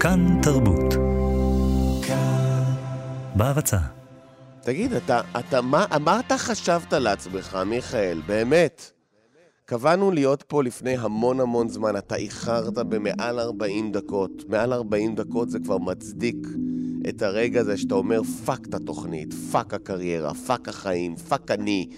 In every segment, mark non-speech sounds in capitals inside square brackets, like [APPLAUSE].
כאן תרבות. בהרצה. תגיד, אתה, אתה, מה, מה אתה חשבת לעצמך, מיכאל? באמת. קבענו להיות פה לפני המון המון זמן, אתה איחרת במעל 40 דקות. מעל 40 דקות זה כבר מצדיק את הרגע הזה שאתה אומר fuck את התוכנית, fuck הקריירה, fuck החיים, fuck אני.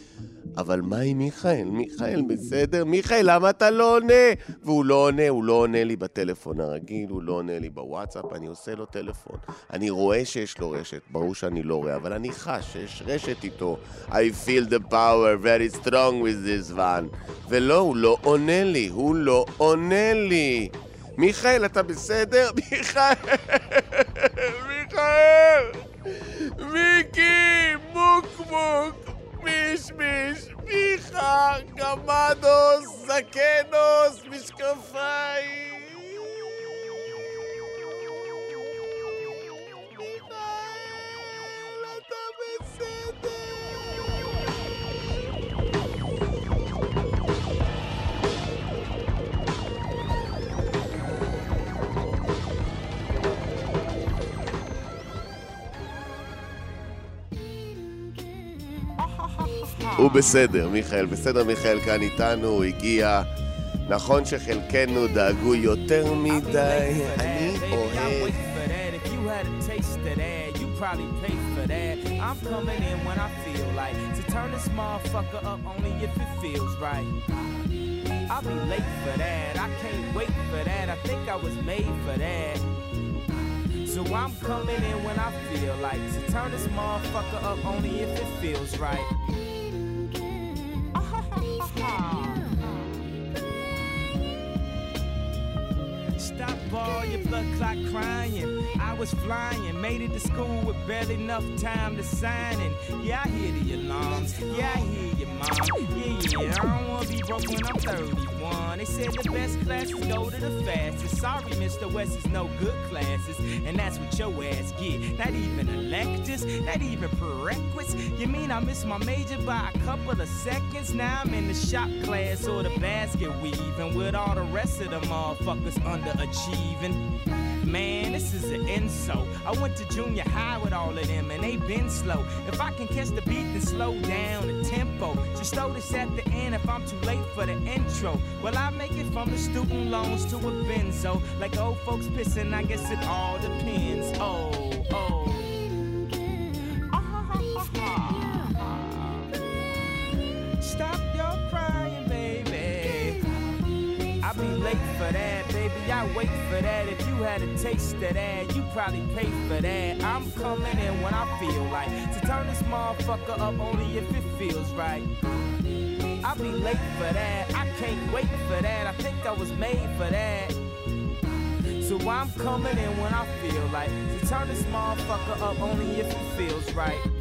אבל מה עם מיכאל? מיכאל בסדר? מיכאל, למה אתה לא עונה? והוא לא עונה, הוא לא עונה לי בטלפון הרגיל, הוא לא עונה לי בוואטסאפ, אני עושה לו טלפון. אני רואה שיש לו רשת, ברור שאני לא רואה, אבל אני חש שיש רשת איתו. I feel the power very strong with this one. ולא, הוא לא עונה לי, הוא לא עונה לי. מיכאל, אתה בסדר? [LAUGHS] מיכאל! מיכאל! מיקי! מוקמוק! מישמיש, מיכה, גמדוס, זקנוס, משקפיים. הוא בסדר, מיכאל, בסדר, מיכאל כאן איתנו, הוא הגיע. נכון שחלקנו דאגו יותר מדי, אני אוהב. probably pay for that. I'm coming in when I feel like to turn this motherfucker up only if it feels right. I'll be late for that. I can't wait for that. I think I was made for that. So I'm coming in when I feel like to turn this motherfucker up only if it feels right. Your clot crying. I was flying, made it to school with barely enough time to sign in. Yeah, I hear the alarms. Yeah, I hear you, mom. Yeah, yeah, I don't wanna be broke when I'm 31. They said the best classes go to the fastest. Sorry, Mr. West is no good classes, and that's what your ass get. Not even electives, not even prerequisites. You mean I missed my major by a couple of seconds? Now I'm in the shop class or the basket weaving with all the rest of the motherfuckers underachieving. Man, this is an insult. I went to junior high with all of them and they been slow. If I can catch the beat, then slow down the tempo. Just throw this at the end if I'm too late for the intro. Well, I make it from the student loans to a benzo. Like old folks pissing, I guess it all depends. Oh. I wait for that. If you had a taste of that, you probably pay for that. I'm coming in when I feel like to turn this motherfucker up only if it feels right. I'll be late for that. I can't wait for that. I think I was made for that. So I'm coming in when I feel like to turn this motherfucker up only if it feels right.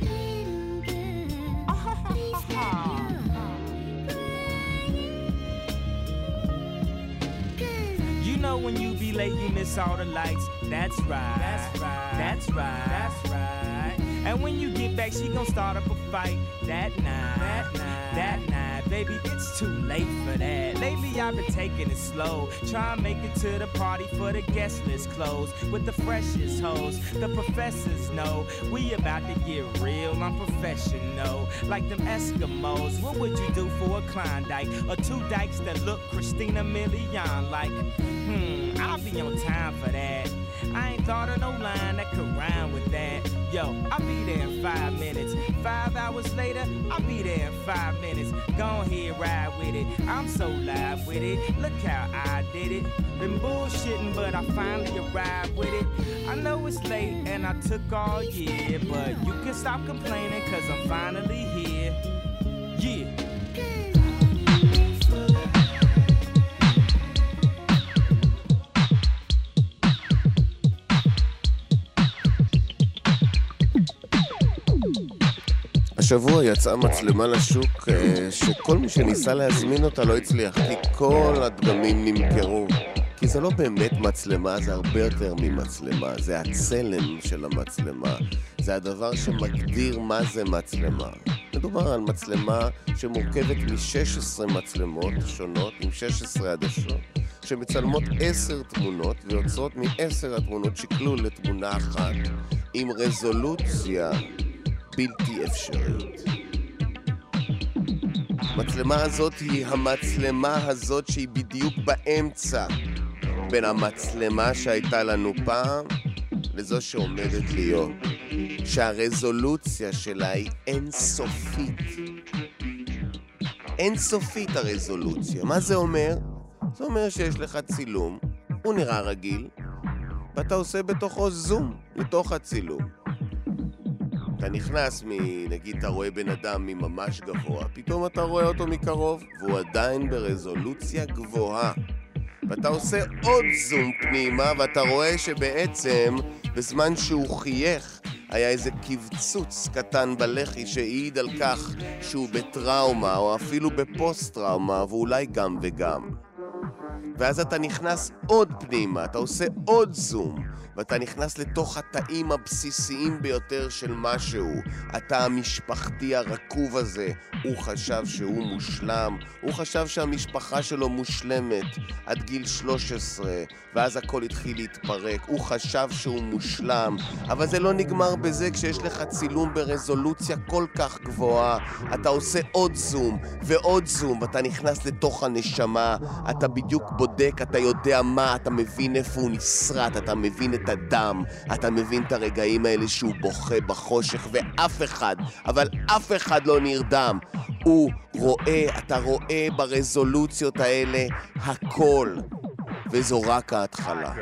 Late, you miss all the lights. That's right. That's right. That's right. That's right. And when you get back, she gon' start up a fight. That night. That night. That night. Baby, it's too late for that. Lately, I've been taking it slow. Try and make it to the party for the guest list closed. With the freshest hoes. The professors know we about to get real. I'm professional. Like them Eskimos. What would you do for a Klondike? Or two dykes that look Christina Milian like? Hmm, I'll be on time for that. I ain't thought of no line that could rhyme with that. Yo, I'll be there in five minutes. Five hours later, I'll be there in five minutes. Go ahead, ride with it. I'm so live with it. Look how I did it. Been bullshitting, but I finally arrived with it. I know it's late and I took all year, but you can stop complaining, cause I'm finally here. Yeah. השבוע יצאה מצלמה לשוק אה, שכל מי שניסה להזמין אותה לא הצליח, כי כל הדגמים נמכרו. כי זה לא באמת מצלמה, זה הרבה יותר ממצלמה, זה הצלם של המצלמה. זה הדבר שמגדיר מה זה מצלמה. מדובר על מצלמה שמורכבת מ-16 מצלמות שונות, עם 16 עדשות. שמצלמות עשר תמונות ויוצרות מעשר התמונות שקלול לתמונה אחת עם רזולוציה בלתי אפשרית. המצלמה הזאת היא המצלמה הזאת שהיא בדיוק באמצע בין המצלמה שהייתה לנו פעם לזו שעומדת להיות. שהרזולוציה שלה היא אינסופית. אינסופית הרזולוציה. מה זה אומר? זה אומר שיש לך צילום, הוא נראה רגיל, ואתה עושה בתוכו זום לתוך הצילום. אתה נכנס מ... נגיד אתה רואה בן אדם מממש גבוה, פתאום אתה רואה אותו מקרוב, והוא עדיין ברזולוציה גבוהה. ואתה עושה עוד זום פנימה, ואתה רואה שבעצם בזמן שהוא חייך היה איזה קבצוץ קטן בלחי שהעיד על כך שהוא בטראומה או אפילו בפוסט-טראומה ואולי גם וגם. ואז אתה נכנס עוד פנימה, אתה עושה עוד זום, ואתה נכנס לתוך התאים הבסיסיים ביותר של משהו. התא המשפחתי הרקוב הזה, הוא חשב שהוא מושלם, הוא חשב שהמשפחה שלו מושלמת עד גיל 13, ואז הכל התחיל להתפרק. הוא חשב שהוא מושלם, אבל זה לא נגמר בזה כשיש לך צילום ברזולוציה כל כך גבוהה. אתה עושה עוד זום ועוד זום, ואתה נכנס לתוך הנשמה, אתה בדיוק בודק, אתה יודע מה, אתה מבין איפה הוא נסרט, אתה מבין את הדם, אתה מבין את הרגעים האלה שהוא בוכה בחושך, ואף אחד, אבל אף אחד לא נרדם. הוא רואה, אתה רואה ברזולוציות האלה הכל, וזו רק ההתחלה.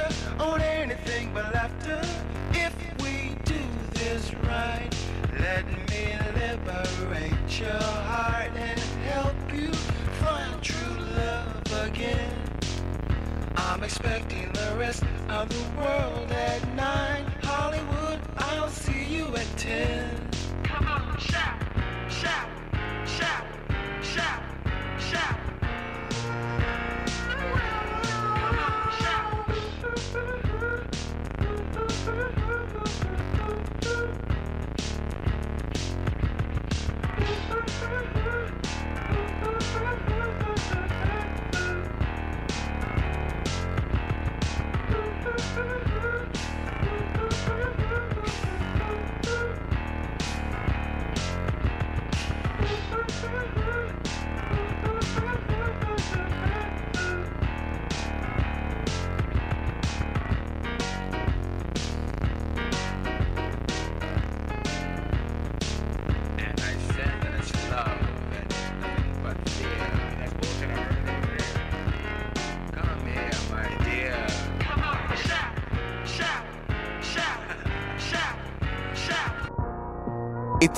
laughter on anything but laughter. If we do this right, let me liberate your heart and help you find true love again. I'm expecting the rest of the world at nine. Hollywood, I'll see you at ten. Come on, shout, shout, shout.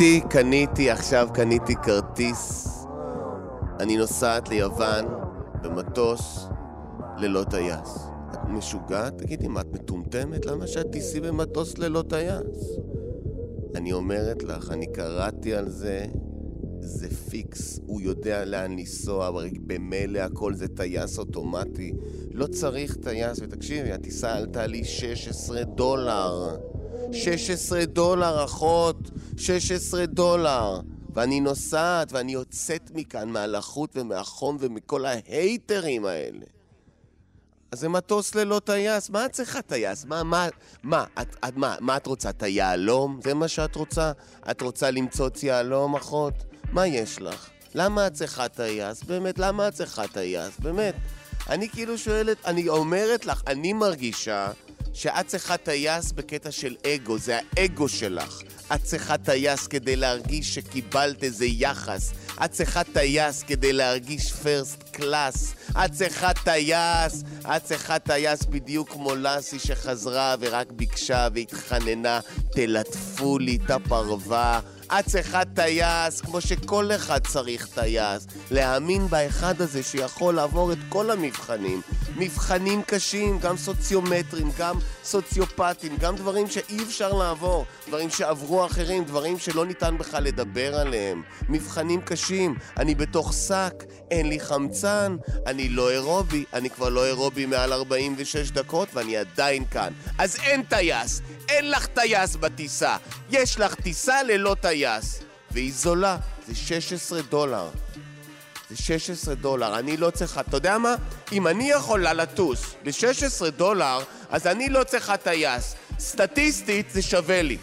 קניתי, קניתי, עכשיו קניתי כרטיס. אני נוסעת ליוון במטוס ללא טייס. את משוגעת? תגידי, מה, את מטומטמת? למה שאת תיסעי במטוס ללא טייס? אני אומרת לך, אני קראתי על זה זה פיקס, הוא יודע לאן לנסוע, במילא הכל זה טייס אוטומטי. לא צריך טייס, ותקשיבי, הטיסה עלתה לי 16 דולר. 16 דולר, אחות! 16 דולר! ואני נוסעת, ואני יוצאת מכאן, מהלחות ומהחום ומכל ההייטרים האלה. אז זה מטוס ללא טייס, מה את צריכה טייס? מה, מה, מה, את, את, מה, מה את רוצה? את היהלום? זה מה שאת רוצה? את רוצה למצוץ יהלום, אחות? מה יש לך? למה את צריכה טייס? באמת, למה את צריכה טייס? באמת. אני כאילו שואלת, אני אומרת לך, אני מרגישה שאת צריכה טייס בקטע של אגו, זה האגו שלך. את צריכה טייס כדי להרגיש שקיבלת איזה יחס. את צריכה טייס כדי להרגיש first class. את צריכה טייס, את צריכה טייס בדיוק כמו לאסי שחזרה ורק ביקשה והתחננה, תלטפו לי את הפרווה. את צריכה טייס, כמו שכל אחד צריך טייס. להאמין באחד הזה שיכול לעבור את כל המבחנים. מבחנים קשים, גם סוציומטרים, גם סוציופטים, גם דברים שאי אפשר לעבור, דברים שעברו אחרים, דברים שלא ניתן בכלל לדבר עליהם. מבחנים קשים, אני בתוך שק, אין לי חמצן, אני לא אירובי, אני כבר לא אירובי מעל 46 דקות ואני עדיין כאן. אז אין טייס, אין לך טייס בטיסה. יש לך טיסה ללא טייס. והיא זולה, זה 16 דולר. זה 16 דולר, אני לא צריכה, אתה יודע מה? אם אני יכולה לטוס ב-16 דולר, אז אני לא צריכה טייס. סטטיסטית זה שווה לי.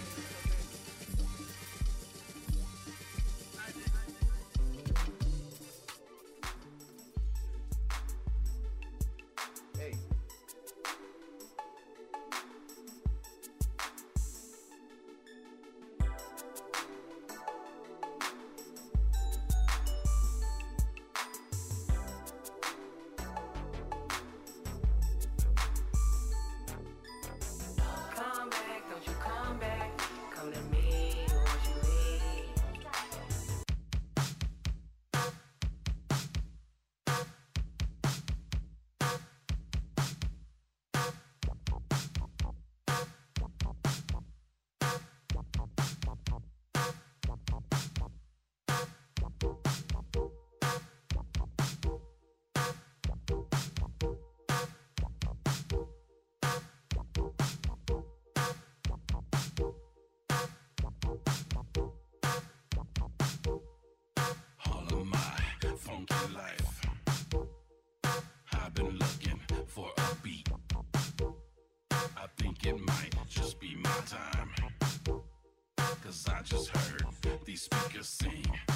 funky life. I've been looking for a beat. I think it might just be my time. Cause I just heard these speakers sing.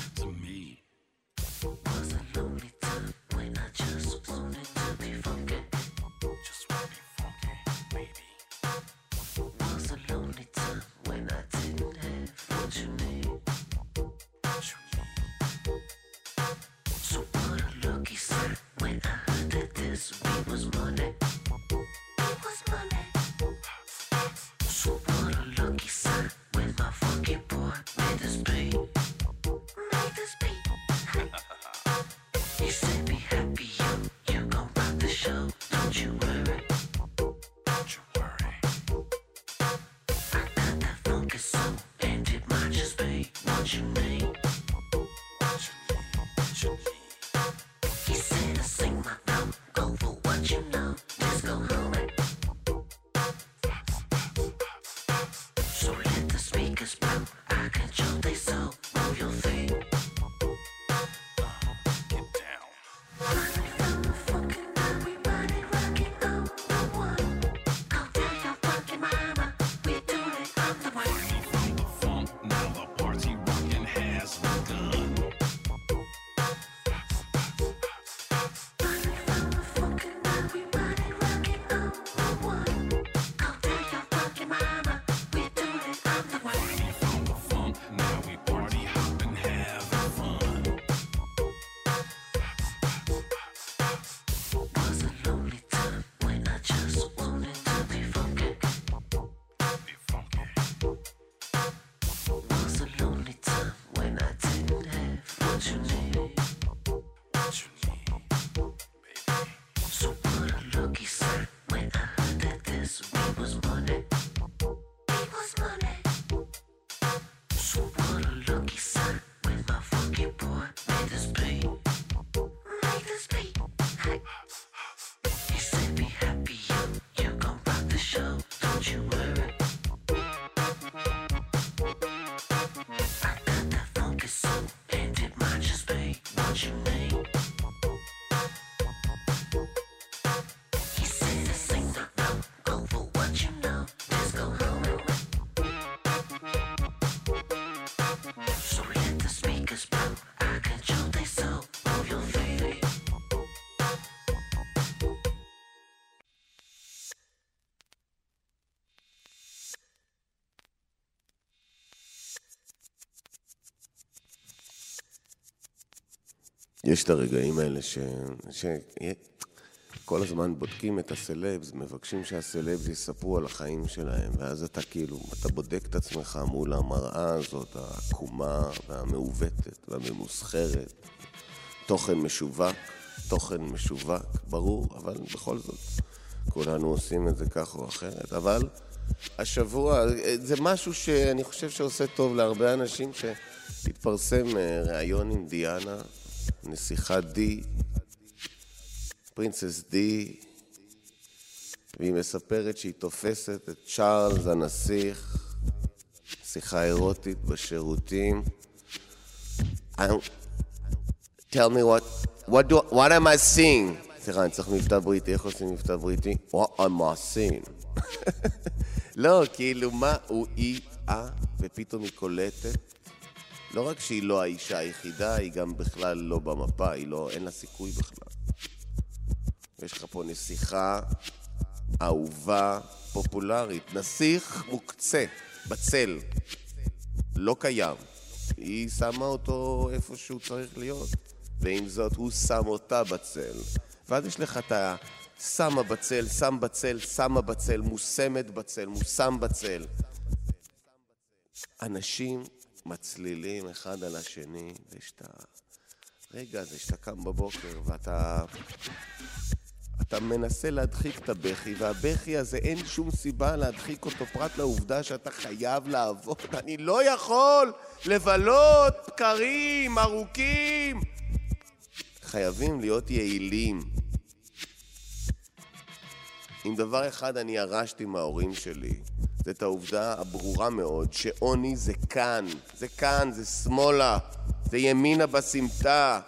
יש את הרגעים האלה ש... ש... כל הזמן בודקים את הסלבס, מבקשים שהסלבס יספרו על החיים שלהם, ואז אתה כאילו, אתה בודק את עצמך מול המראה הזאת, העקומה והמעוותת והממוסחרת. תוכן משווק, תוכן משווק, ברור, אבל בכל זאת, כולנו עושים את זה כך או אחרת. אבל השבוע, זה משהו שאני חושב שעושה טוב להרבה אנשים, שהתפרסם אה, ריאיון עם דיאנה. נסיכה די, פרינצס די, והיא מספרת שהיא תופסת את צ'ארלס הנסיך, שיחה אירוטית בשירותים. tell me what, what, do, what am I seeing? סליחה, אני צריך מבטא בריטי, איך עושים מבטא בריטי? What am I seeing? [LAUGHS] לא, כאילו, מה הוא אי-אה, ופתאום היא קולטת לא רק שהיא לא האישה היחידה, היא גם בכלל לא במפה, היא לא, אין לה סיכוי בכלל. יש לך פה נסיכה אהובה, פופולרית, נסיך מוקצה, בצל, לא קיים. היא שמה אותו איפה שהוא צריך להיות, ועם זאת הוא שם אותה בצל. ואז יש לך את ה... שמה בצל, שם בצל, שמה בצל, מושמת בצל, מושם בצל. אנשים מצלילים אחד על השני, ויש את הרגע הזה שאתה קם בבוקר ואתה... אתה מנסה להדחיק את הבכי, והבכי הזה אין שום סיבה להדחיק אותו פרט לעובדה שאתה חייב לעבוד. [LAUGHS] אני לא יכול לבלות בקרים ארוכים. חייבים להיות יעילים. עם דבר אחד אני ירשתי מההורים שלי, את העובדה הברורה מאוד שעוני זה כאן, זה כאן, זה שמאלה, זה ימינה בסמטה.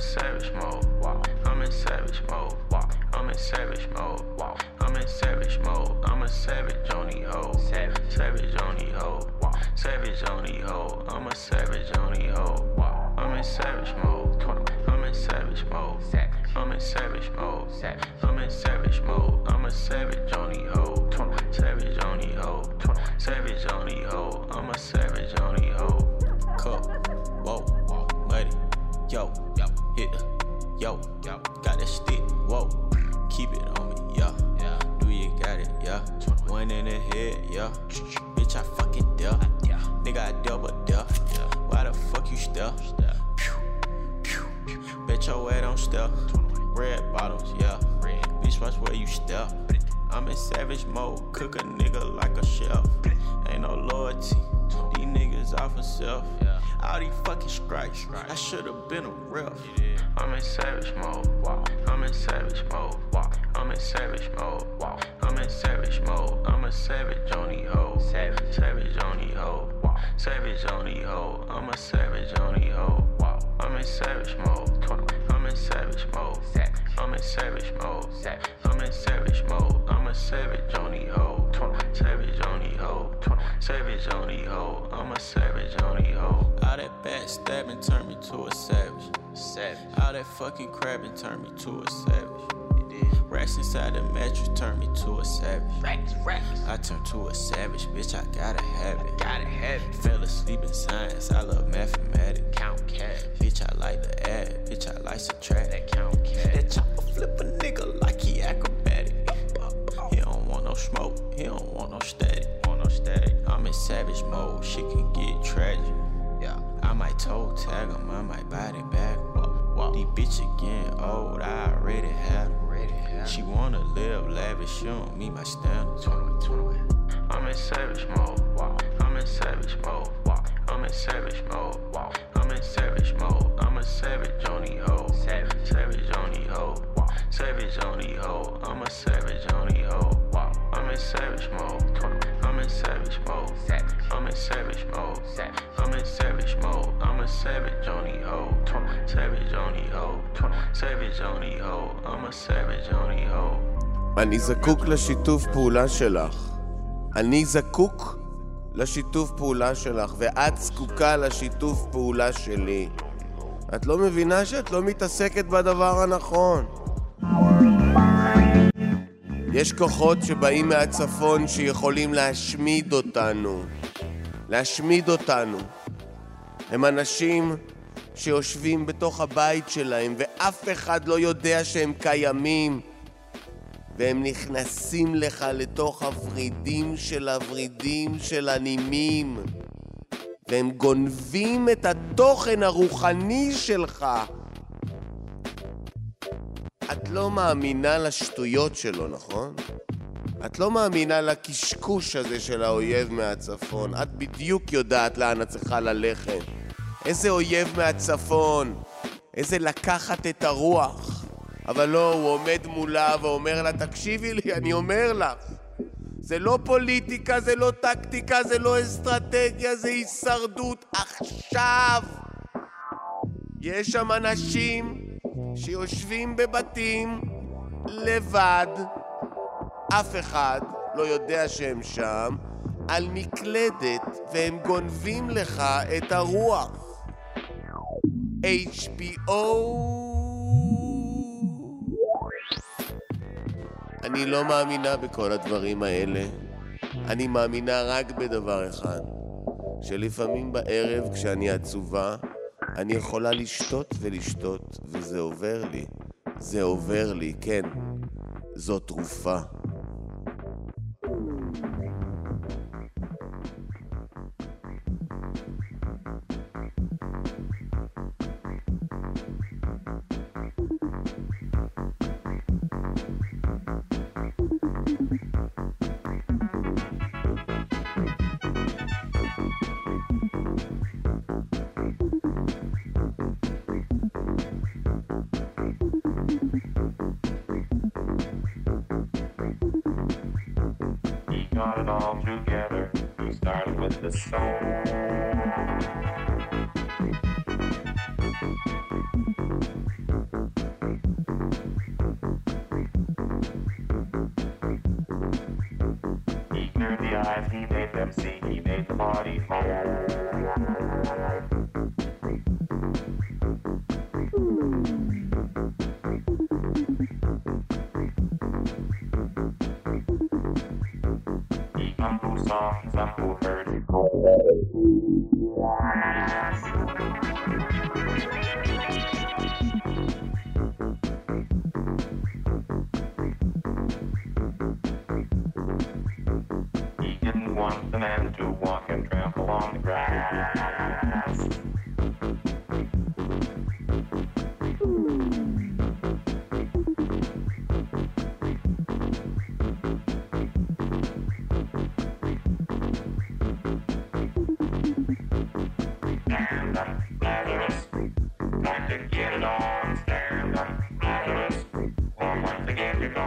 in savage mode. Wow. I'm in savage mode. Wow. I'm in savage mode. Wow. I'm in savage mode. I'm a savage on the hoe. Savage, savage on the hoe. Wow. Savage on the hoe. I'm a savage on the hoe. Wow. I'm in savage mode. I'm in savage mode. Savage. I'm in savage mode. Savage. I'm in savage mode. I'm a savage on the hoe. Savage on the hoe. Savage on the hoe. I'm a savage on the hoe. Cup. Whoa. Muddy. Yo. Yo. Yo, yo, got that stick, whoa, keep it on me, yeah, yeah. Do you got it, yeah? One in the head, yeah. Bitch, I fucking dealt, nigga, I double but yeah Why the fuck you still? Bet your head on still. Red bottoms, yeah. Red. Bitch, watch where you step. I'm in savage mode, cook a nigga like a chef. Ain't no loyalty niggas off of Yeah. All these fucking strikes, right. I should've been a ref. I'm in savage mode, wow. I'm in savage mode, wow. I'm in savage mode, wow. I'm in savage mode. I'm a savage on the hoe. Savage, savage on the hoe. Wow. Savage on the hoe. I'm a savage on the hoe. Wow. I'm in savage mode. 21 in savage mode. I'm in savage mode. I'm in savage mode. I'm a savage on the hoe. Savage on the hoe. Savage on the hoe. I'm a savage on the hoe. All that backstabbing turned me to a savage. Savage. All that fucking crabbing turned me to a savage. Racks inside the mattress turn me to a savage. Racks, racks. I turn to a savage, bitch. I gotta have it. Gotta have it. Fell asleep in science. I love mathematics. Count cash. Bitch, I like to add. Bitch, I like to track. That count cash. That chopper flip a nigga like he acrobatic. He don't want no smoke. He don't want no static. Want no static. I'm in savage mode. Shit can get tragic. Yeah. I might toe tag him. I might body back. Whoa, whoa. These bitch again old. I already had them. She wanna live lavish, she don't meet my standards. I'm in savage mode. Wow. I'm in savage mode. Wow. I'm in savage mode. Wow. I'm in savage mode. I'm a savage on the hoe. Savage, savage on the hoe. Wow. Savage on the hoe. I'm a savage on the hoe. Wow. I'm in savage mode. I'm in savage mode. Savage. I'm in savage mode. Savage. I'm in savage mode. I'm a savage on the hoe. Savage on the hoe. Savage on the hoe. I'm a savage on the hoe. אני זקוק לשיתוף פעולה שלך. אני זקוק לשיתוף פעולה שלך, ואת זקוקה לשיתוף פעולה שלי. את לא מבינה שאת לא מתעסקת בדבר הנכון. יש כוחות שבאים מהצפון שיכולים להשמיד אותנו. להשמיד אותנו. הם אנשים שיושבים בתוך הבית שלהם ואף אחד לא יודע שהם קיימים והם נכנסים לך לתוך הוורידים של הוורידים של הנימים והם גונבים את התוכן הרוחני שלך. את לא מאמינה לשטויות שלו, נכון? את לא מאמינה לקשקוש הזה של האויב מהצפון. את בדיוק יודעת לאן את צריכה ללכת. איזה אויב מהצפון. איזה לקחת את הרוח. אבל לא, הוא עומד מולה ואומר לה, תקשיבי לי, אני אומר לך. זה לא פוליטיקה, זה לא טקטיקה, זה לא אסטרטגיה, זה הישרדות עכשיו. יש שם אנשים שיושבים בבתים לבד, אף אחד לא יודע שהם שם, על מקלדת, והם גונבים לך את הרוח. HBO אני לא מאמינה בכל הדברים האלה. אני מאמינה רק בדבר אחד, שלפעמים בערב כשאני עצובה, אני יכולה לשתות ולשתות, וזה עובר לי. זה עובר לי, כן. זו תרופה. Davis.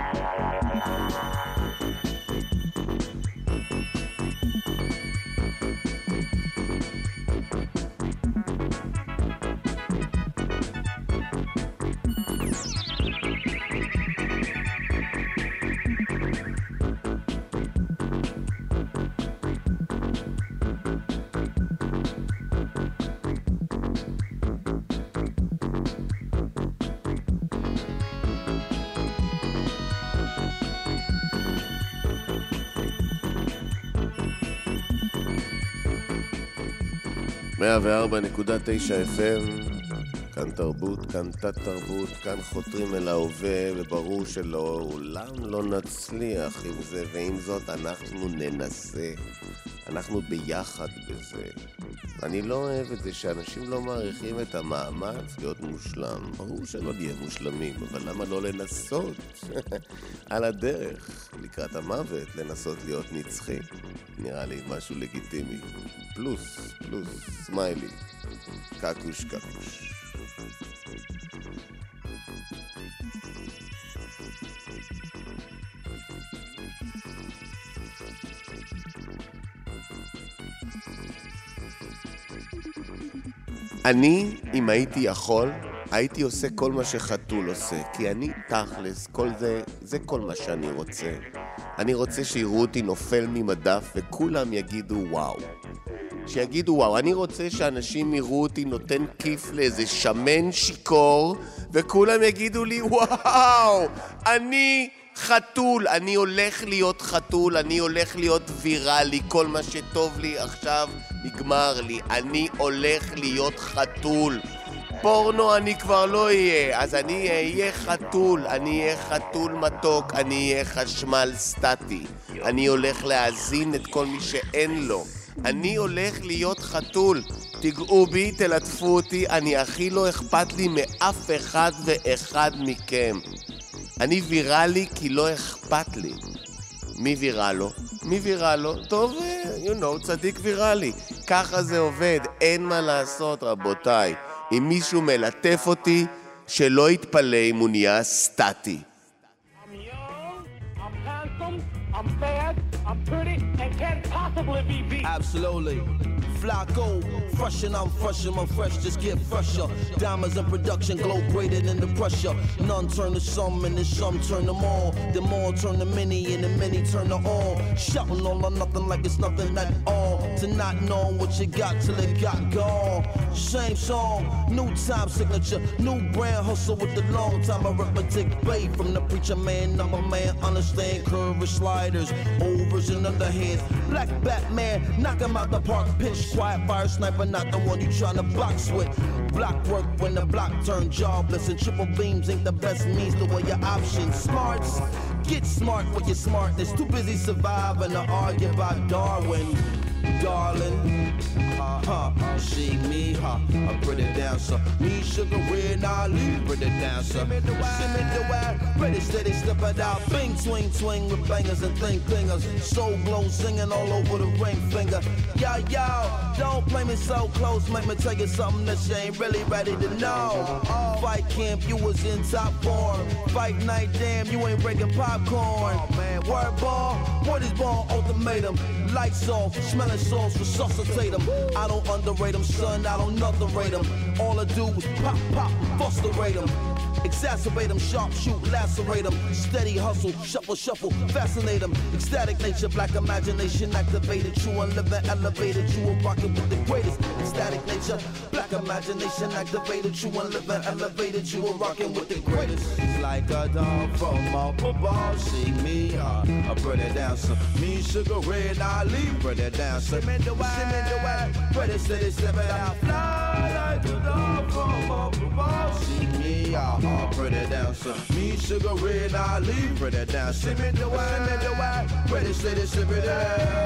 Bye. 104.9 FM, כאן תרבות, כאן תת-תרבות, כאן חותרים אל ההווה, וברור שלעולם לא נצליח עם זה, ועם זאת אנחנו ננסה. אנחנו ביחד בזה. אני לא אוהב את זה שאנשים לא מעריכים את המאמץ להיות מושלם. ברור שלא נהיה מושלמים, אבל למה לא לנסות? [LAUGHS] על הדרך, לקראת המוות, לנסות להיות נצחי. נראה לי משהו לגיטימי. פלוס. סמיילי. קקוש, קקוש. אני, אם הייתי יכול, הייתי עושה כל מה שחתול עושה. כי אני, תכלס, כל זה, זה כל מה שאני רוצה. אני רוצה שיראו אותי נופל ממדף וכולם יגידו וואו. שיגידו וואו. אני רוצה שאנשים יראו אותי נותן כיף לאיזה שמן שיכור וכולם יגידו לי וואו, אני חתול, אני הולך להיות חתול, אני הולך להיות ויראלי, כל מה שטוב לי עכשיו נגמר לי, אני הולך להיות חתול. פורנו אני כבר לא אהיה, אז אני אהיה חתול, אני אהיה חתול מתוק, אני אהיה חשמל סטטי. אני הולך להאזין את כל מי שאין לו. אני הולך להיות חתול. תיגעו בי, תלטפו אותי, אני הכי לא אכפת לי מאף אחד ואחד מכם. אני ויראלי כי לא אכפת לי. מי ויראלו? מי ויראלו? טוב, אה, you know, צדיק ויראלי. ככה זה עובד, אין מה לעשות, רבותיי. אם מישהו מלטף אותי, שלא יתפלא אם הוא נהיה סטטי. I'm I'm pretty, and can't possibly be beat. Absolutely. Flacco, fresh and I'm fresh and I'm fresh, just get fresher. Diamonds in production glow greater than the pressure. None turn to some and the some turn them all. The more turn to many and the many turn to all. Shouting all or nothing like it's nothing at all. To not know what you got till it got gone. Same song, new time signature, new brand hustle with the long time arithmetic. Bay from the preacher man, I'm a man, understand curve sliders, overs and underhands. Black Batman, knock him out the park, pitch quiet fire sniper, not the one you tryna box with. Block work when the block turn jobless, and triple beams ain't the best means to weigh your options. Smarts, get smart with your smartness. Too busy surviving to argue about Darwin. Darling, huh, huh, see me, huh, a pretty dancer. Me, sugar, red, Ali, pretty dancer. Send me the way, ready, steady, step it out. Bing, swing, swing with bangers and thing clingers. Soul glow singing all over the ring finger. Yo, yo, don't play me so close, make me tell you something that you ain't really ready to know. Fight camp, you was in top form. Fight night, damn, you ain't breaking popcorn. Word ball, what is ball ultimatum? Lights off, smelling sauce, resuscitate them. I don't underrate them, son, I don't underrate them. All I do is pop, pop, frustrate them. Exacerbate them, sharp shoot, lacerate them. Steady hustle, shuffle, shuffle, fascinate them. Ecstatic nature, black imagination activated. True and living, elevated. You are rocking with the greatest. Ecstatic nature, black imagination activated. True and living, elevated. You are rocking with the greatest. It's like a dog from up above. See me, uh, a pretty dancer. Me, sugar red, I leave pretty dancer. Me the way, the way. Pretty city, it out. Fly like a dog from up above. See me, pretty dancer. Me, sugar red, I leave pretty dancer. Send me the me the way. Pretty city, step it out.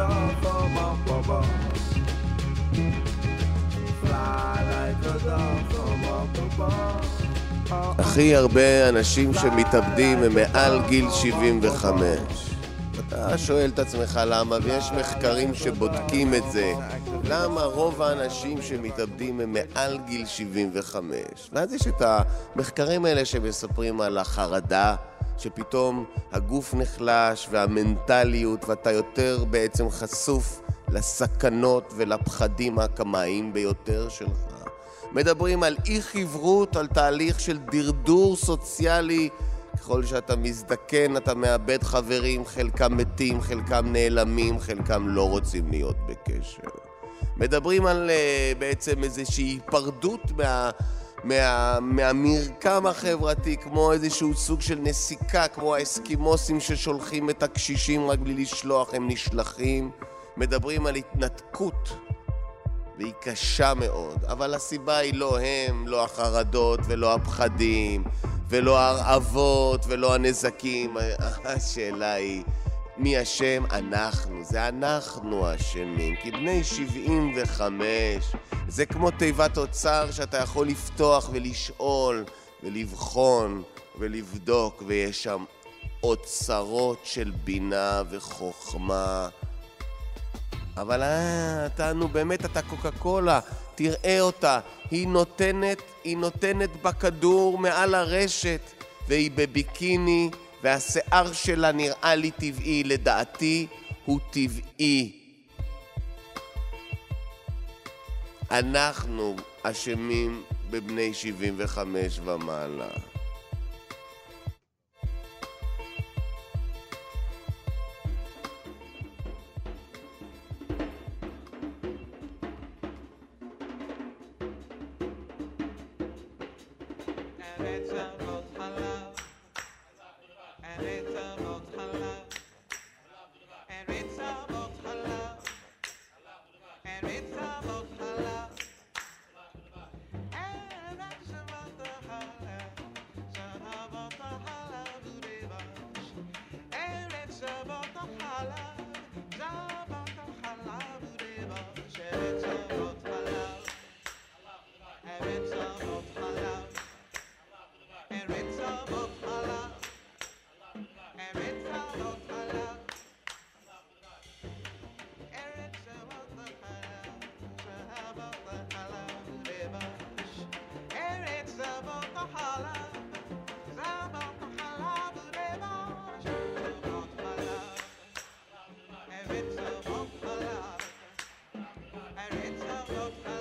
Up above. Uh-uh. הכי הרבה אנשים שמתאבדים הם מעל גיל 75. אתה שואל את עצמך למה, ויש מחקרים שבודקים את זה. למה רוב האנשים שמתאבדים הם מעל גיל 75? ואז יש את המחקרים האלה שמספרים על החרדה שפתאום הגוף נחלש והמנטליות ואתה יותר בעצם חשוף לסכנות ולפחדים הקמאיים ביותר שלך. מדברים על אי חברות, על תהליך של דרדור סוציאלי. ככל שאתה מזדקן אתה מאבד חברים, חלקם מתים, חלקם נעלמים, חלקם לא רוצים להיות בקשר. מדברים על uh, בעצם איזושהי היפרדות מה... מה, מהמרקם החברתי, כמו איזשהו סוג של נסיקה, כמו האסקימוסים ששולחים את הקשישים רק בלי לשלוח, הם נשלחים. מדברים על התנתקות, והיא קשה מאוד, אבל הסיבה היא לא הם, לא החרדות ולא הפחדים, ולא ההרעבות ולא הנזקים. [LAUGHS] השאלה היא... מי אשם? אנחנו. זה אנחנו אשמים. כי בני 75 זה כמו תיבת אוצר שאתה יכול לפתוח ולשאול ולבחון ולבדוק, ויש שם אוצרות של בינה וחוכמה. אבל אה, אתה, נו באמת, אתה קוקה קולה, תראה אותה. היא נותנת, היא נותנת בכדור מעל הרשת, והיא בביקיני, והשיער שלה נראה לי טבעי, לדעתי הוא טבעי. אנחנו אשמים בבני 75 ומעלה. and it's a love.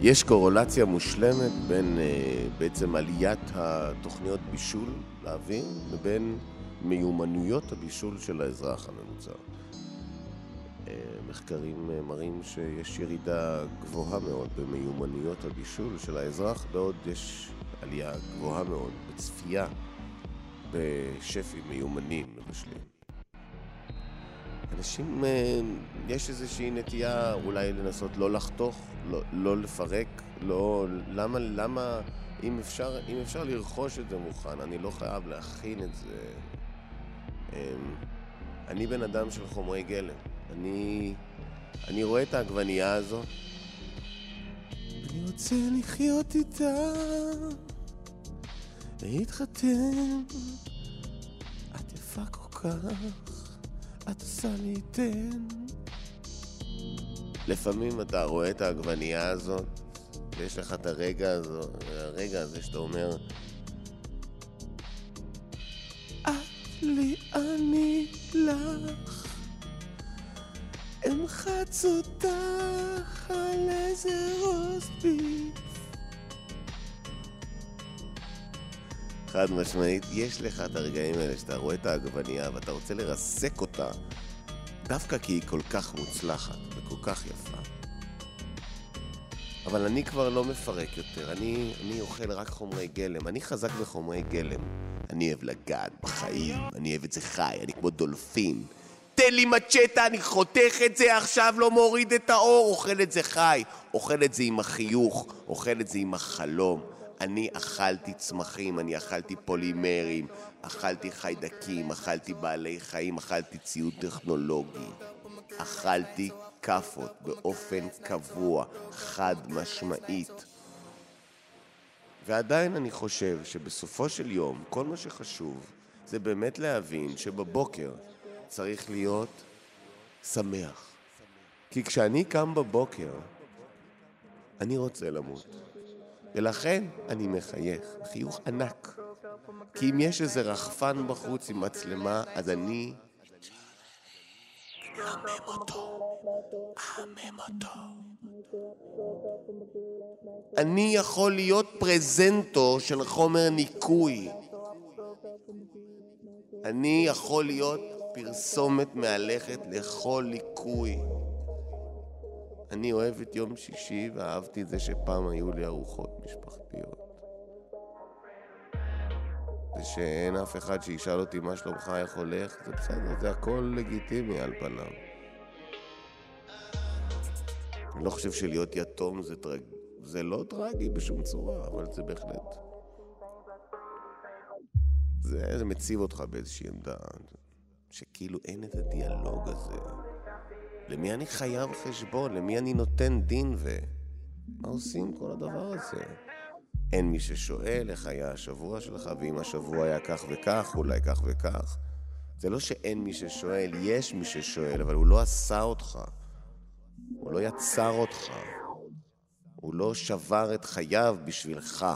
יש קורולציה מושלמת בין אה, בעצם עליית התוכניות בישול לאוויר לבין מיומנויות הבישול של האזרח הממוצע. אה, מחקרים אה, מראים שיש ירידה גבוהה מאוד במיומנויות הבישול של האזרח, בעוד יש עלייה גבוהה מאוד בצפייה בשפים מיומנים מבשלים. אנשים, יש איזושהי נטייה אולי לנסות לא לחתוך, לא, לא לפרק, לא... למה, למה, אם אפשר, אם אפשר לרכוש את זה מוכן, אני לא חייב להכין את זה. אה, אני בן אדם של חומרי גלם. אני, אני רואה את העגבנייה הזאת, ואני רוצה לחיות איתה, להתחתן. את יפה כל כך, את עושה לי תן. לפעמים אתה רואה את העגבנייה הזאת, ויש לך את הרגע, הזו, הרגע הזה שאתה אומר, את לי, אני לך. אמחץ אותך על איזה רוסטביף. חד משמעית, יש לך את הרגעים האלה שאתה רואה את העגבנייה ואתה רוצה לרסק אותה דווקא כי היא כל כך מוצלחת וכל כך יפה. אבל אני כבר לא מפרק יותר, אני, אני אוכל רק חומרי גלם, אני חזק בחומרי גלם. אני אוהב לגעת בחיים, אני אוהב את זה חי, אני כמו דולפין. תן לי מצ'טה, אני חותך את זה עכשיו, לא מוריד את האור, אוכל את זה חי. אוכל את זה עם החיוך, אוכל את זה עם החלום. אני אכלתי צמחים, אני אכלתי פולימרים, אכלתי חיידקים, אכלתי בעלי חיים, אכלתי ציוד טכנולוגי. אכלתי כאפות באופן קבוע, חד משמעית. ועדיין אני חושב שבסופו של יום, כל מה שחשוב זה באמת להבין שבבוקר צריך להיות שמח. כי כשאני קם בבוקר, אני רוצה למות. ולכן אני מחייך, חיוך ענק. כי אם יש איזה רחפן בחוץ עם מצלמה, אז אני... מחמם אותו, מחמם אותו. אני יכול להיות פרזנטור של חומר ניקוי. אני יכול להיות פרסומת מהלכת לכל ליקוי. אני אוהב את יום שישי ואהבתי את זה שפעם היו לי ארוחות משפחתיות. ושאין אף אחד שישאל אותי מה שלומך, איך הולך, זה בסדר, זה הכל לגיטימי על פניו. אני לא חושב שלהיות יתום זה טרג... זה לא טרגי בשום צורה, אבל זה בהחלט... זה, זה מציב אותך באיזושהי עמדה, שכאילו אין את הדיאלוג הזה. למי אני חייב חשבון? למי אני נותן דין ו... מה עושים כל הדבר הזה? אין מי ששואל איך היה השבוע שלך, ואם השבוע היה כך וכך, אולי כך וכך. זה לא שאין מי ששואל, יש מי ששואל, אבל הוא לא עשה אותך. הוא לא יצר אותך. הוא לא שבר את חייו בשבילך.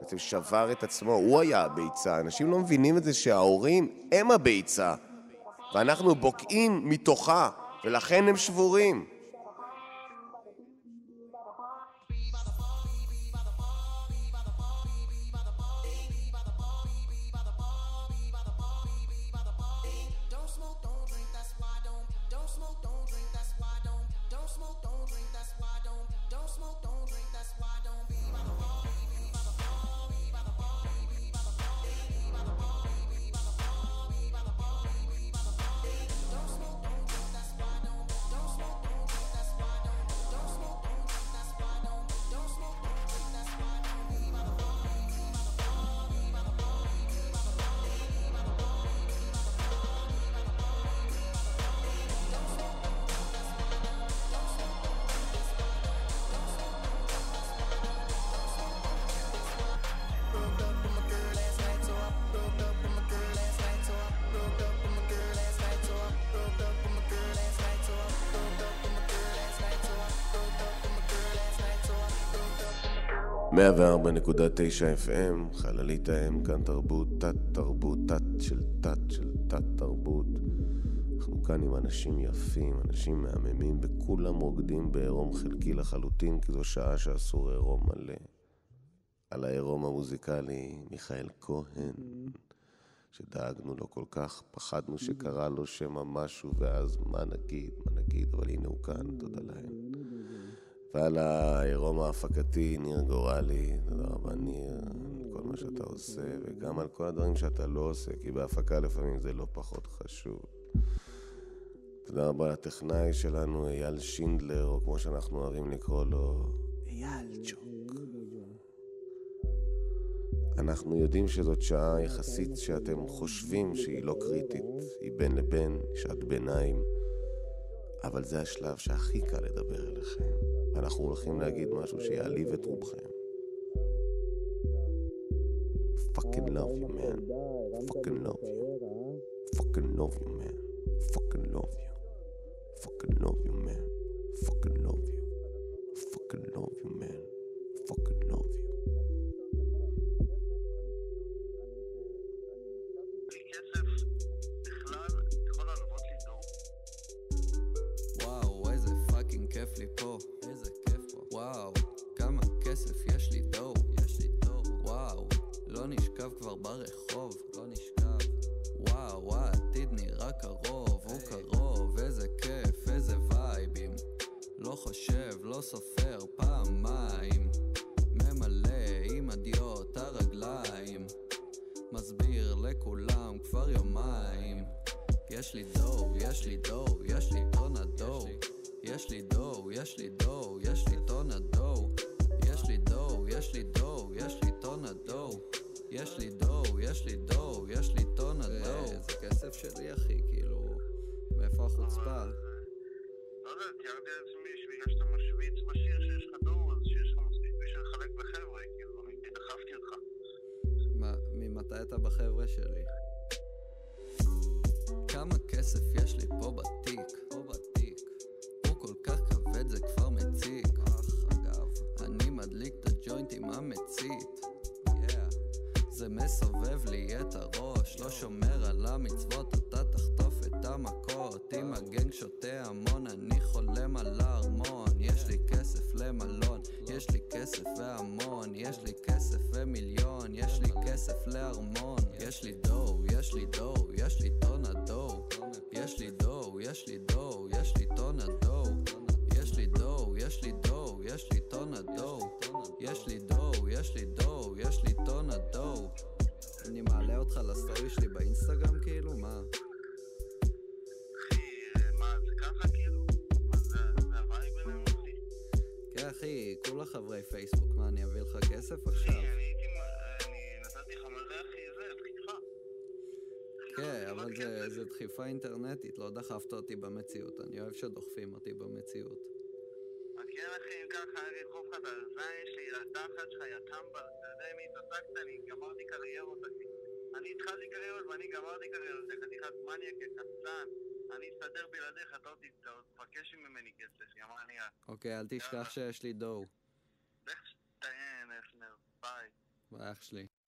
בעצם שבר את עצמו, הוא היה הביצה. אנשים לא מבינים את זה שההורים הם הביצה, ואנחנו בוקעים מתוכה, ולכן הם שבורים. 104.9 FM, חללית האם, כאן תרבות, תת-תרבות, תת של תת של תת-תרבות. אנחנו כאן עם אנשים יפים, אנשים מהממים, וכולם רוקדים בעירום חלקי לחלוטין, כי זו שעה שאסור עירום מלא. על העירום המוזיקלי, מיכאל כהן, שדאגנו לו כל כך, פחדנו שקרה לו שמא משהו, ואז מה נגיד, מה נגיד, אבל הנה הוא כאן, תודה לאל. ועל העירום ההפקתי, ניר גורלי, תודה רבה ניר, כל מה שאתה עושה, וגם על כל הדברים שאתה לא עושה, כי בהפקה לפעמים זה לא פחות חשוב. תודה רבה לטכנאי שלנו, אייל שינדלר, או כמו שאנחנו אוהבים לקרוא לו, אייל צ'וק. אנחנו יודעים שזאת שעה יחסית שאתם חושבים שהיא לא קריטית, היא בין לבין, שעת ביניים, אבל זה השלב שהכי קל לדבר אליכם, ואנחנו הולכים להגיד משהו שיעליב את רובכם. fucking love you, man. fucking love you. fucking love you, man. fucking love you. fucking love you, man. fucking love you. fucking love you, man. fucking love אתה אם הגנג שותה המון, אני חולם על הארמון. יש לי כסף למלון, יש לי כסף והמון, יש לי כסף ומיליון, יש לי כסף לארמון. יש לי דור, יש לי דור, יש לי טונה דור. יש לי דור, יש לי דור, יש לי טונה דור. יש לי דור, יש לי דור, יש לי טונה דור. יש לי דור, יש לי דור, יש לי טונה דור. אני מעלה אותך לסטורי שלי באינסטגרם כאילו? מה? אחי, כולה חברי פייסבוק, מה אני אביא לך כסף עכשיו? אני הייתי, אני נתתי לך מלא, אחי, זה, דחיפה. כן, אבל זה, זה דחיפה אינטרנטית, לא דחפת אותי במציאות, אני אוהב שדוחפים אותי במציאות. אז כן, אחי, אם ככה, אני אדחוף לך את הזין שלי לתחת שלך, יא טמבל, אתה יודע מי התעסקת? אני גמרתי קריירות, אחי. אני התחלתי קריירות ואני גמרתי קריירות, יא חתיכת מניאק, יא קצן. אני אסתדר בלעדיך, אתה עוד תבקש ממני כסף, יא מניאק. אוקיי, אל תשכח שיש לי דור. לך